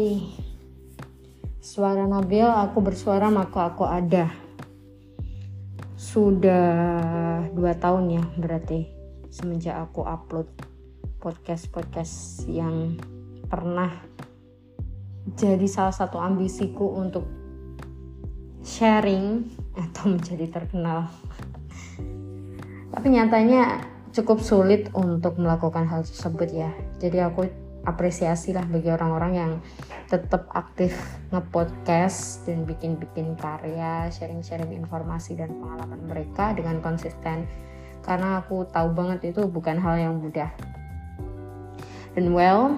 Hai Suara Nabil aku bersuara maka aku ada. Sudah dua tahun ya berarti Semenjak aku upload podcast-podcast yang pernah jadi salah satu ambisiku untuk sharing atau menjadi terkenal. Tapi nyatanya cukup sulit untuk melakukan hal tersebut ya. Jadi aku apresiasi lah bagi orang-orang yang tetap aktif ngepodcast dan bikin-bikin karya, sharing-sharing informasi dan pengalaman mereka dengan konsisten. Karena aku tahu banget itu bukan hal yang mudah. Dan well,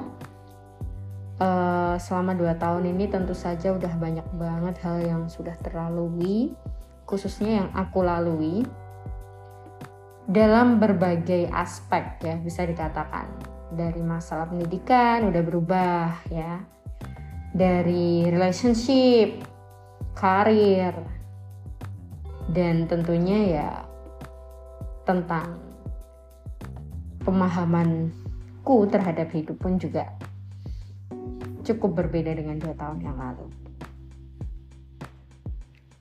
uh, selama dua tahun ini tentu saja udah banyak banget hal yang sudah terlalui, khususnya yang aku lalui dalam berbagai aspek ya bisa dikatakan dari masalah pendidikan udah berubah ya dari relationship karir dan tentunya ya tentang pemahamanku terhadap hidup pun juga cukup berbeda dengan dua tahun yang lalu.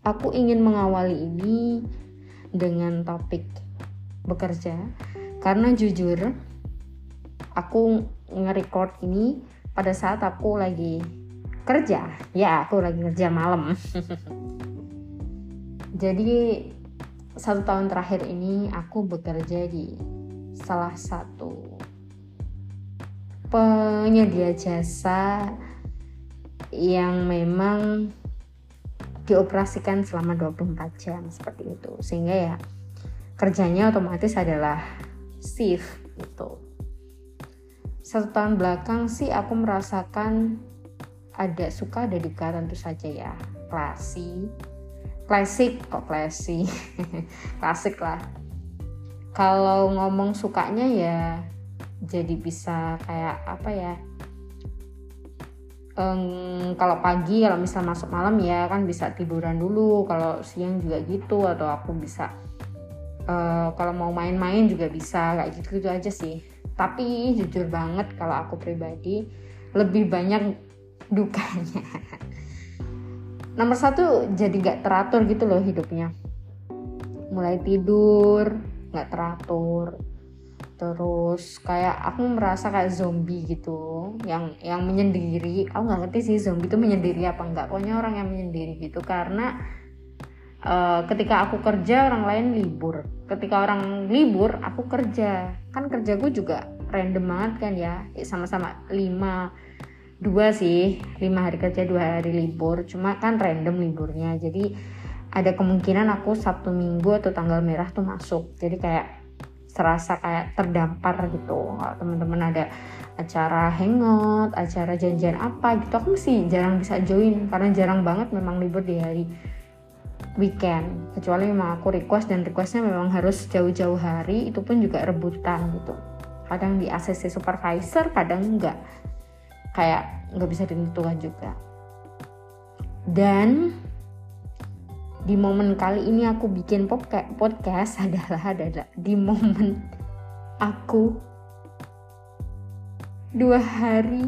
Aku ingin mengawali ini dengan topik bekerja karena jujur aku nge-record ini pada saat aku lagi kerja. Ya aku lagi kerja malam. Jadi satu tahun terakhir ini aku bekerja di salah satu penyedia jasa yang memang dioperasikan selama 24 jam seperti itu. Sehingga ya kerjanya otomatis adalah shift gitu satu tahun belakang sih aku merasakan ada suka ada duka tentu saja ya. Klasi klasik kok klasi klasik lah. Kalau ngomong sukanya ya jadi bisa kayak apa ya? Um, kalau pagi kalau misal masuk malam ya kan bisa tiduran dulu. Kalau siang juga gitu atau aku bisa uh, kalau mau main-main juga bisa kayak gitu gitu aja sih tapi jujur banget kalau aku pribadi lebih banyak dukanya. Nomor satu jadi gak teratur gitu loh hidupnya. Mulai tidur gak teratur. Terus kayak aku merasa kayak zombie gitu yang yang menyendiri. Aku nggak ngerti sih zombie itu menyendiri apa enggak pokoknya orang yang menyendiri gitu karena uh, ketika aku kerja orang lain libur. Ketika orang libur aku kerja. Kan kerja gue juga random banget kan ya. Sama-sama lima dua sih. Lima hari kerja dua hari libur. Cuma kan random liburnya. Jadi ada kemungkinan aku Sabtu Minggu atau tanggal merah tuh masuk. Jadi kayak serasa kayak terdampar gitu. Kalau teman-teman ada acara hangout acara janjian apa gitu aku mesti jarang bisa join. Karena jarang banget memang libur di hari weekend. Kecuali memang aku request dan requestnya memang harus jauh-jauh hari itu pun juga rebutan gitu. Kadang di ACC supervisor kadang enggak. Kayak nggak bisa ditentukan juga. Dan di momen kali ini aku bikin podcast adalah adalah di momen aku dua hari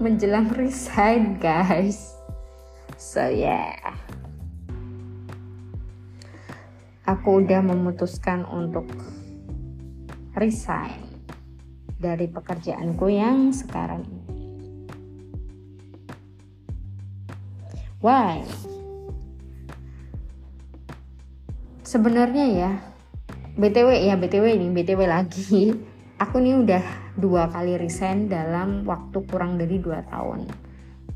menjelang resign guys. So yeah aku udah memutuskan untuk resign dari pekerjaanku yang sekarang ini. Why? Sebenarnya ya, BTW ya BTW ini BTW lagi. Aku nih udah dua kali resign dalam waktu kurang dari dua tahun.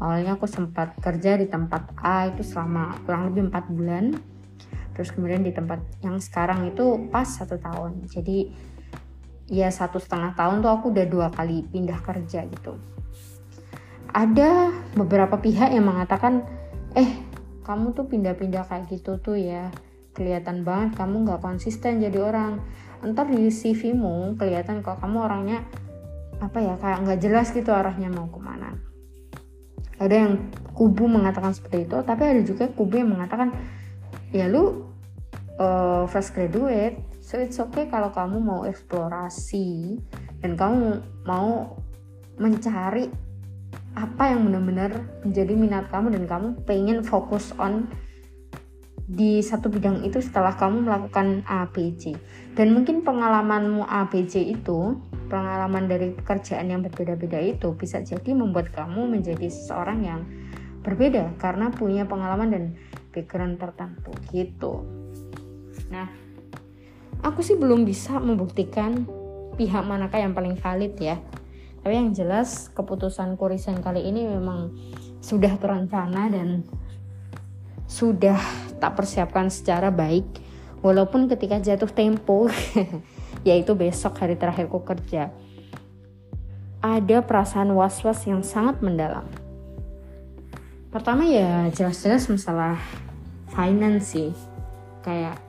Awalnya aku sempat kerja di tempat A itu selama kurang lebih empat bulan terus kemudian di tempat yang sekarang itu pas satu tahun. Jadi ya satu setengah tahun tuh aku udah dua kali pindah kerja gitu. Ada beberapa pihak yang mengatakan eh kamu tuh pindah-pindah kayak gitu tuh ya. Kelihatan banget kamu nggak konsisten jadi orang. Entar di CV-mu kelihatan kalau kamu orangnya apa ya kayak nggak jelas gitu arahnya mau ke mana. Ada yang kubu mengatakan seperti itu tapi ada juga kubu yang mengatakan ya lu uh, fresh graduate so it's okay kalau kamu mau eksplorasi dan kamu mau mencari apa yang benar-benar menjadi minat kamu dan kamu pengen fokus on di satu bidang itu setelah kamu melakukan ABC dan mungkin pengalamanmu ABC itu pengalaman dari pekerjaan yang berbeda-beda itu bisa jadi membuat kamu menjadi seseorang yang berbeda karena punya pengalaman dan background tertentu gitu. Nah aku sih belum bisa membuktikan pihak manakah yang paling valid ya. Tapi yang jelas keputusan kurisan kali ini memang sudah terencana dan sudah tak persiapkan secara baik. Walaupun ketika jatuh tempo yaitu besok hari terakhirku kerja ada perasaan was-was yang sangat mendalam pertama ya jelas-jelas masalah finance sih. Kayak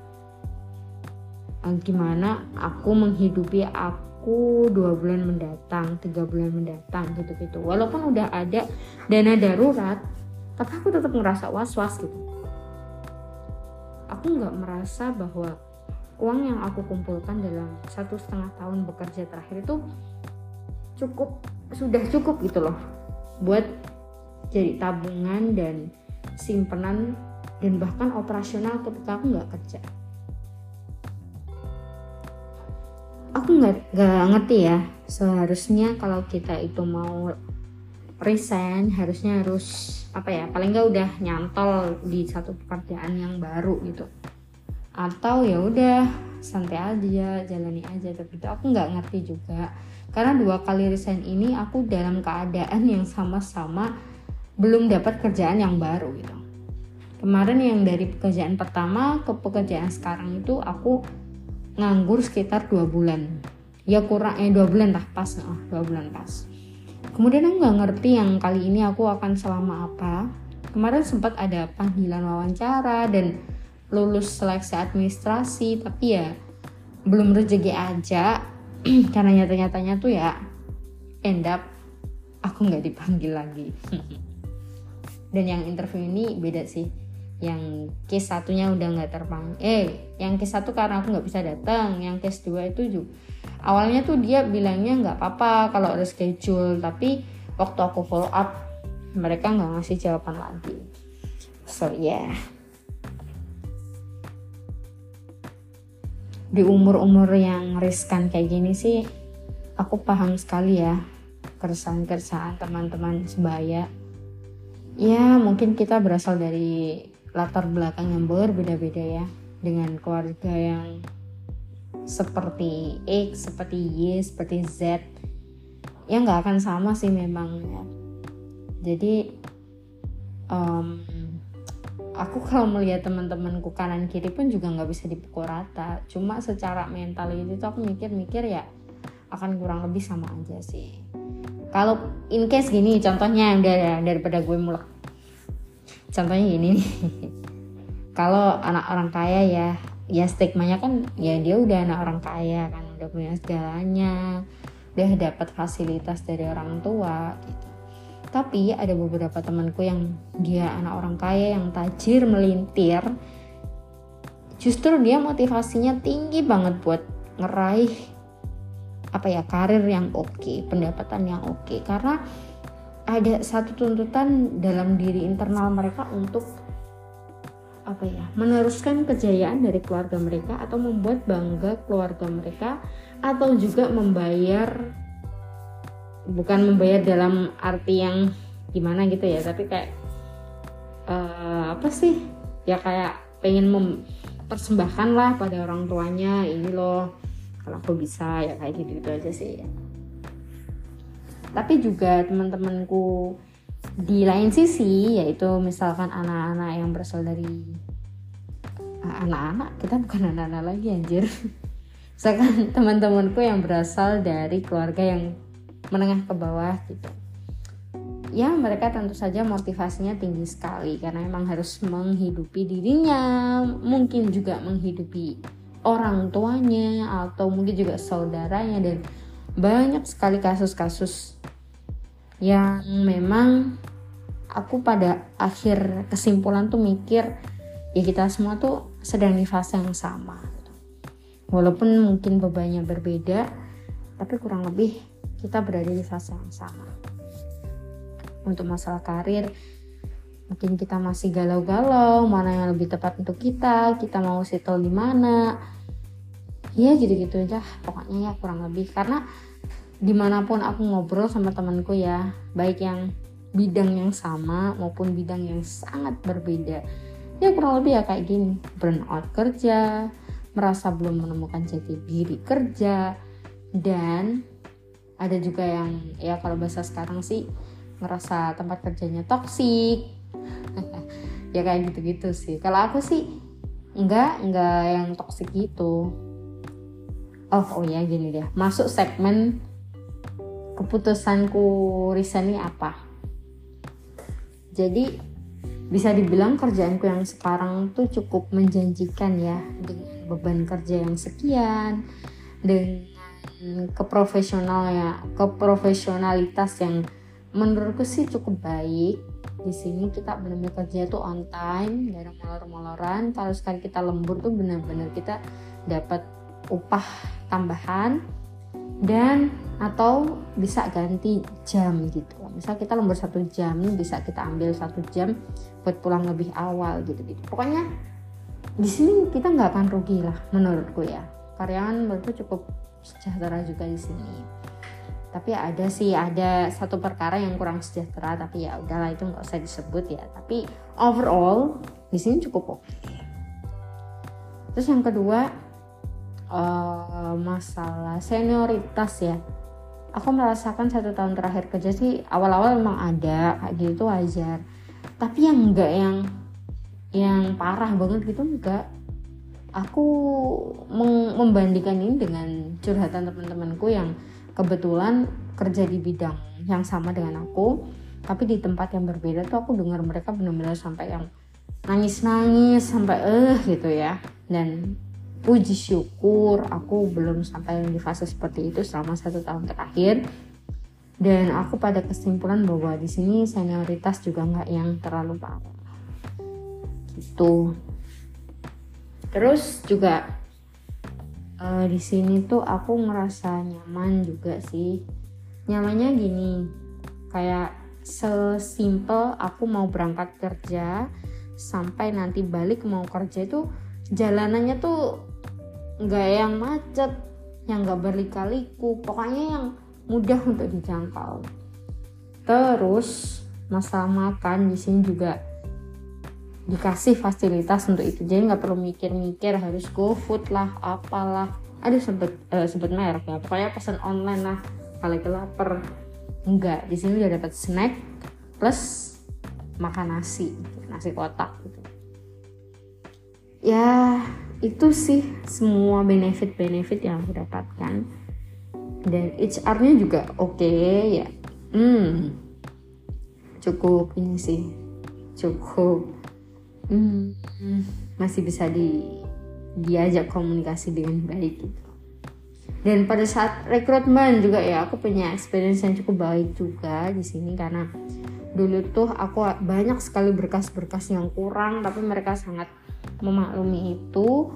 eh, gimana aku menghidupi aku dua bulan mendatang tiga bulan mendatang gitu gitu walaupun udah ada dana darurat tapi aku tetap ngerasa was was gitu. Aku nggak merasa bahwa uang yang aku kumpulkan dalam satu setengah tahun bekerja terakhir itu cukup sudah cukup gitu loh buat jadi tabungan dan simpenan dan bahkan operasional ketika aku nggak kerja. Aku nggak nggak ngerti ya seharusnya kalau kita itu mau resign harusnya harus apa ya paling nggak udah nyantol di satu pekerjaan yang baru gitu. Atau ya udah santai aja jalani aja tapi itu aku nggak ngerti juga. Karena dua kali resign ini aku dalam keadaan yang sama-sama belum dapat kerjaan yang baru gitu. Kemarin yang dari pekerjaan pertama ke pekerjaan sekarang itu aku nganggur sekitar dua bulan. Ya kurang eh dua bulan lah pas oh, dua bulan pas. Kemudian aku nggak ngerti yang kali ini aku akan selama apa. Kemarin sempat ada panggilan wawancara dan lulus seleksi administrasi tapi ya belum rezeki aja. Karena nyata-nyatanya tuh ya end up aku nggak dipanggil lagi dan yang interview ini beda sih. Yang case satunya udah nggak terbang eh yang case satu karena aku nggak bisa datang yang case dua itu juga awalnya tuh dia bilangnya nggak apa-apa kalau ada schedule tapi waktu aku follow up mereka nggak ngasih jawaban lagi. So yeah. Di umur-umur yang riskan kayak gini sih aku paham sekali ya keresahan-keresahan teman-teman sebaya ya mungkin kita berasal dari latar belakang yang berbeda-beda ya dengan keluarga yang seperti X, seperti Y, seperti Z. Ya nggak akan sama sih memang ya. Jadi um, aku kalau melihat teman-temanku kanan kiri pun juga nggak bisa dipukul rata. Cuma secara mental itu tuh aku mikir-mikir ya akan kurang lebih sama aja sih kalau in case gini contohnya udah daripada gue mulak contohnya gini nih. Kalau anak orang kaya ya ya stigmanya kan ya dia udah anak orang kaya kan udah punya segalanya udah dapat fasilitas dari orang tua gitu. Tapi ada beberapa temanku yang dia anak orang kaya yang tajir melintir justru dia motivasinya tinggi banget buat ngeraih apa ya karir yang oke okay, pendapatan yang oke okay. karena ada satu tuntutan dalam diri internal mereka untuk apa ya meneruskan kejayaan dari keluarga mereka atau membuat bangga keluarga mereka atau juga membayar bukan membayar dalam arti yang gimana gitu ya tapi kayak uh, apa sih ya kayak pengen mempersembahkan lah pada orang tuanya ini loh kalau aku bisa ya kayak gitu gitu aja sih. Tapi juga teman-temanku di lain sisi yaitu misalkan anak-anak yang berasal dari ah, anak-anak kita bukan anak-anak lagi anjir. Misalkan teman-temanku yang berasal dari keluarga yang menengah ke bawah gitu. Ya mereka tentu saja motivasinya tinggi sekali karena emang harus menghidupi dirinya mungkin juga menghidupi orang tuanya atau mungkin juga saudaranya dan banyak sekali kasus-kasus yang memang aku pada akhir kesimpulan tuh mikir ya kita semua tuh sedang di fase yang sama. Walaupun mungkin bebannya berbeda tapi kurang lebih kita berada di fase yang sama. Untuk masalah karir mungkin kita masih galau-galau mana yang lebih tepat untuk kita kita mau settle di mana ya gitu-gitu aja. Pokoknya ya kurang lebih. Karena di mana pun aku ngobrol sama temanku ya baik yang bidang yang sama maupun bidang yang sangat berbeda ya kurang lebih ya kayak gini. Burnout kerja merasa belum menemukan jati diri kerja dan ada juga yang ya kalau bahasa sekarang sih ngerasa tempat kerjanya toksik ya kayak gitu-gitu sih. Kalau aku sih enggak enggak yang toksik gitu oh oh ya gini deh. Masuk segmen keputusanku ini apa? Jadi bisa dibilang kerjaanku yang sekarang tuh cukup menjanjikan ya dengan beban kerja yang sekian dengan keprofesional ya keprofesionalitas yang menurutku sih cukup baik. Di sini kita benar-benar kerja tuh on time gak molor-moloran. Kalau sekali kita lembur tuh benar-benar kita dapat upah tambahan dan atau bisa ganti jam gitu. Misal kita lembur satu jam bisa kita ambil satu jam buat pulang lebih awal gitu gitu pokoknya di sini kita nggak akan rugi lah menurutku ya. Karyawan menurutku cukup sejahtera juga di sini. Tapi ada sih ada satu perkara yang kurang sejahtera tapi ya udahlah itu nggak usah disebut ya. Tapi overall di sini cukup oke. Okay. terus yang kedua masalah senioritas ya. Aku merasakan satu tahun terakhir kerja sih awal-awal memang ada kayak gitu wajar. Tapi yang enggak yang yang parah banget gitu enggak. Aku membandingkan ini dengan curhatan teman-temanku yang kebetulan kerja di bidang yang sama dengan aku tapi di tempat yang berbeda tuh aku dengar mereka benar-benar sampai yang nangis-nangis sampai eh gitu ya. Dan puji syukur aku belum sampai di fase seperti itu selama satu tahun terakhir. Dan aku pada kesimpulan bahwa di sini senioritas juga nggak yang terlalu parah. Gitu. Terus juga uh, di sini tuh aku ngerasa nyaman juga sih. Nyamannya gini kayak sesimpel aku mau berangkat kerja sampai nanti balik mau kerja itu jalanannya tuh nggak yang macet yang nggak berlika-liku pokoknya yang mudah untuk dijangkau. Terus masalah makan di sini juga dikasih fasilitas untuk itu. Jadi nggak perlu mikir-mikir harus go food lah apalah. Ada sebut uh, sebut merek ya. Pokoknya pesan online lah. Kalau lapar enggak di sini udah dapat snack plus makan nasi. Nasi kotak gitu. Ya itu sih semua benefit-benefit yang aku dapatkan. Dan HR-nya juga oke okay, ya. Hmm. Cukup ini sih. Cukup. Hmm, masih bisa di diajak komunikasi dengan baik gitu. Dan pada saat rekrutmen juga ya aku punya experience yang cukup baik juga di sini karena dulu tuh aku banyak sekali berkas-berkas yang kurang tapi mereka sangat memaklumi itu.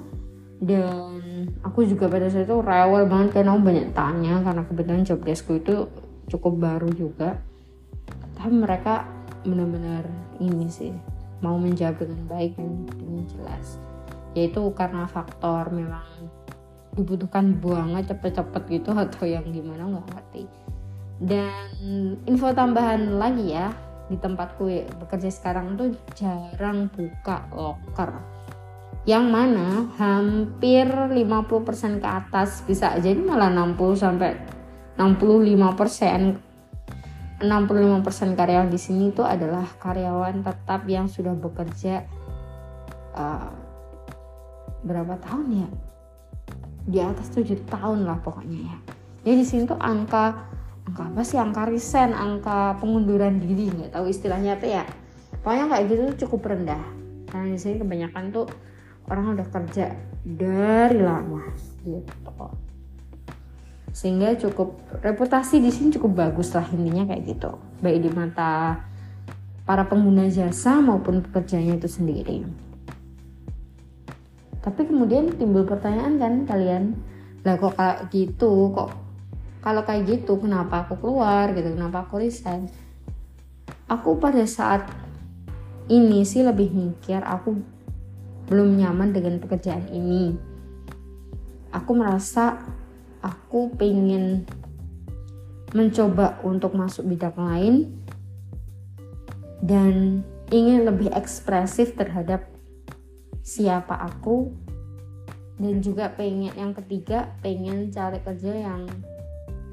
Dan aku juga pada saat itu rewel banget karena aku banyak tanya karena kebetulan job deskku itu cukup baru juga. Tapi mereka benar-benar ini sih mau menjawab dengan baik dan dengan jelas. Yaitu karena faktor memang dibutuhkan banget cepet-cepet gitu atau yang gimana nggak ngerti. Dan info tambahan lagi ya di tempatku bekerja sekarang tuh jarang buka locker yang mana hampir 50% ke atas bisa jadi malah 60 sampai 65% 65% karyawan di sini itu adalah karyawan tetap yang sudah bekerja uh, berapa tahun ya? Di atas 7 tahun lah pokoknya ya. Jadi di sini tuh angka angka apa sih? Angka resign angka pengunduran diri nggak tahu istilahnya apa ya. Pokoknya kayak gitu tuh cukup rendah. Karena di sini kebanyakan tuh orang udah kerja dari lama gitu. Sehingga cukup reputasi di sini cukup bagus lah intinya kayak gitu. Baik di mata para pengguna jasa maupun pekerjanya itu sendiri. Tapi kemudian timbul pertanyaan kan kalian lah kok kayak gitu? Kok kalau kayak gitu kenapa aku keluar gitu? Kenapa aku resign? Aku pada saat ini sih lebih mikir aku belum nyaman dengan pekerjaan ini. Aku merasa aku pengen mencoba untuk masuk bidang lain dan ingin lebih ekspresif terhadap siapa aku. Dan juga pengen yang ketiga pengen cari kerja yang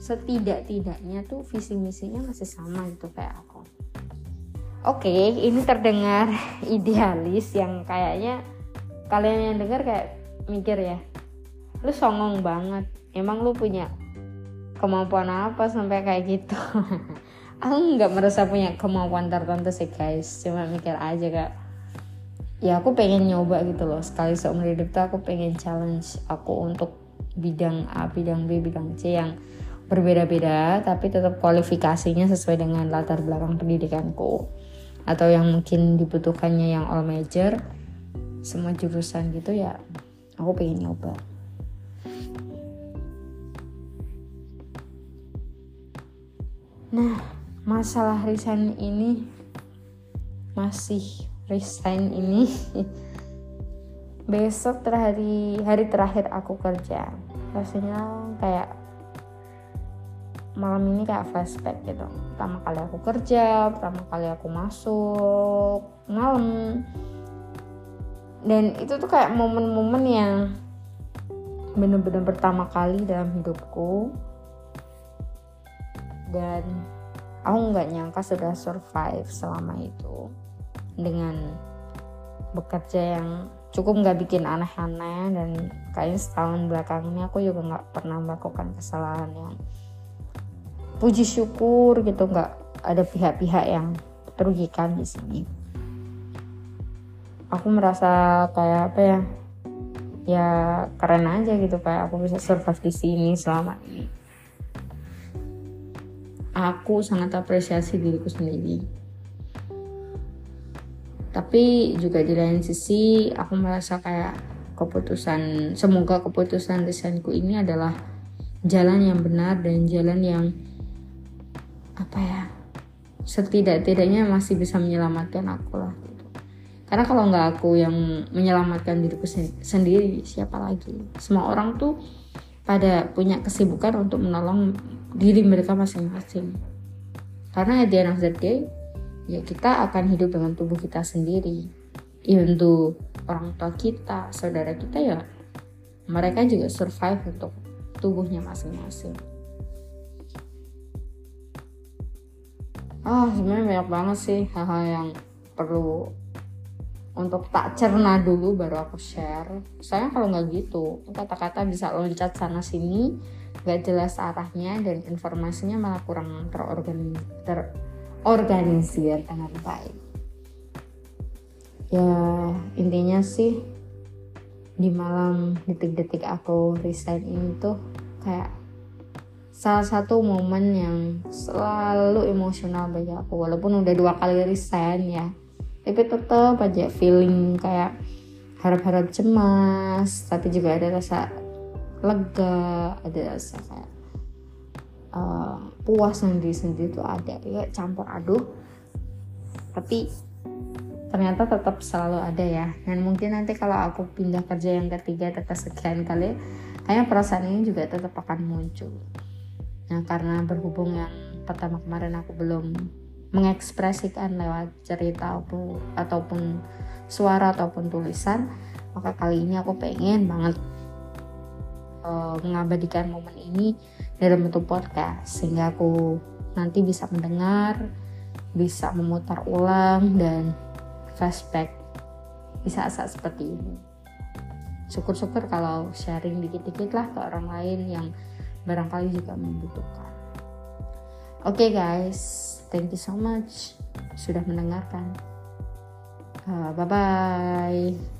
setidak-tidaknya tuh visi misinya masih sama gitu kayak aku. Oke ini terdengar idealis yang kayaknya kalian yang dengar kayak mikir ya lu songong banget. Emang lu punya kemampuan apa sampai kayak gitu? Aku nggak merasa punya kemampuan tertentu sih guys. Cuma mikir aja kak. Ya aku pengen nyoba gitu loh. Sekali seumur hidup tuh aku pengen challenge aku untuk bidang A, bidang B, bidang C yang berbeda-beda tapi tetap kualifikasinya sesuai dengan latar belakang pendidikanku. Atau yang mungkin dibutuhkannya yang all major semua jurusan gitu ya aku pengen nyoba. Nah, masalah resign ini masih resign ini. Besok terhari hari terakhir aku kerja. Rasanya kayak malam ini kayak flashback gitu. Pertama kali aku kerja pertama kali aku masuk malam dan itu tuh kayak momen-momen yang bener-bener pertama kali dalam hidupku. Dan aku nggak nyangka sudah survive selama itu. Dengan bekerja yang cukup nggak bikin aneh-aneh dan kayaknya setahun belakang ini aku juga nggak pernah melakukan kesalahan yang puji syukur gitu. Nggak ada pihak-pihak yang terugikan di sini aku merasa kayak apa ya ya keren aja gitu kayak aku bisa survive di sini selama ini aku sangat apresiasi diriku sendiri tapi juga di lain sisi aku merasa kayak keputusan semoga keputusan desainku ini adalah jalan yang benar dan jalan yang apa ya setidak-tidaknya masih bisa menyelamatkan aku lah. Karena kalau nggak aku yang menyelamatkan diriku sendiri siapa lagi? Semua orang tuh pada punya kesibukan untuk menolong diri mereka masing-masing. Karena at the end of the ya kita akan hidup dengan tubuh kita sendiri. Even orang tua kita saudara kita ya mereka juga survive untuk tubuhnya masing-masing. Ah oh, sebenarnya banyak banget sih hal-hal yang perlu untuk tak cerna dulu baru aku share. Saya kalau nggak gitu kata-kata bisa loncat sana sini gak jelas arahnya dan informasinya malah kurang terorganisir dengan baik. Ya intinya sih di malam detik-detik aku resign ini tuh kayak salah satu momen yang selalu emosional bagi aku. Walaupun udah dua kali resign ya tapi tetap aja feeling kayak harap-harap cemas tapi juga ada rasa lega ada rasa kayak uh, puas sendiri sendiri tuh ada. Ya campur aduk. Tapi ternyata tetap selalu ada ya. Dan mungkin nanti kalau aku pindah kerja yang ketiga tetap sekian kali kayaknya perasaan ini juga tetap akan muncul. Nah karena berhubung yang pertama kemarin aku belum mengekspresikan lewat cerita ataupun, ataupun suara ataupun tulisan maka kali ini aku pengen banget uh, mengabadikan momen ini dalam bentuk podcast sehingga aku nanti bisa mendengar, bisa memutar ulang dan flashback di saat-saat seperti ini. Syukur-syukur kalau sharing dikit-dikit lah ke orang lain yang barangkali juga membutuhkan. Oke okay guys, thank you so much sudah mendengarkan. Uh, bye bye.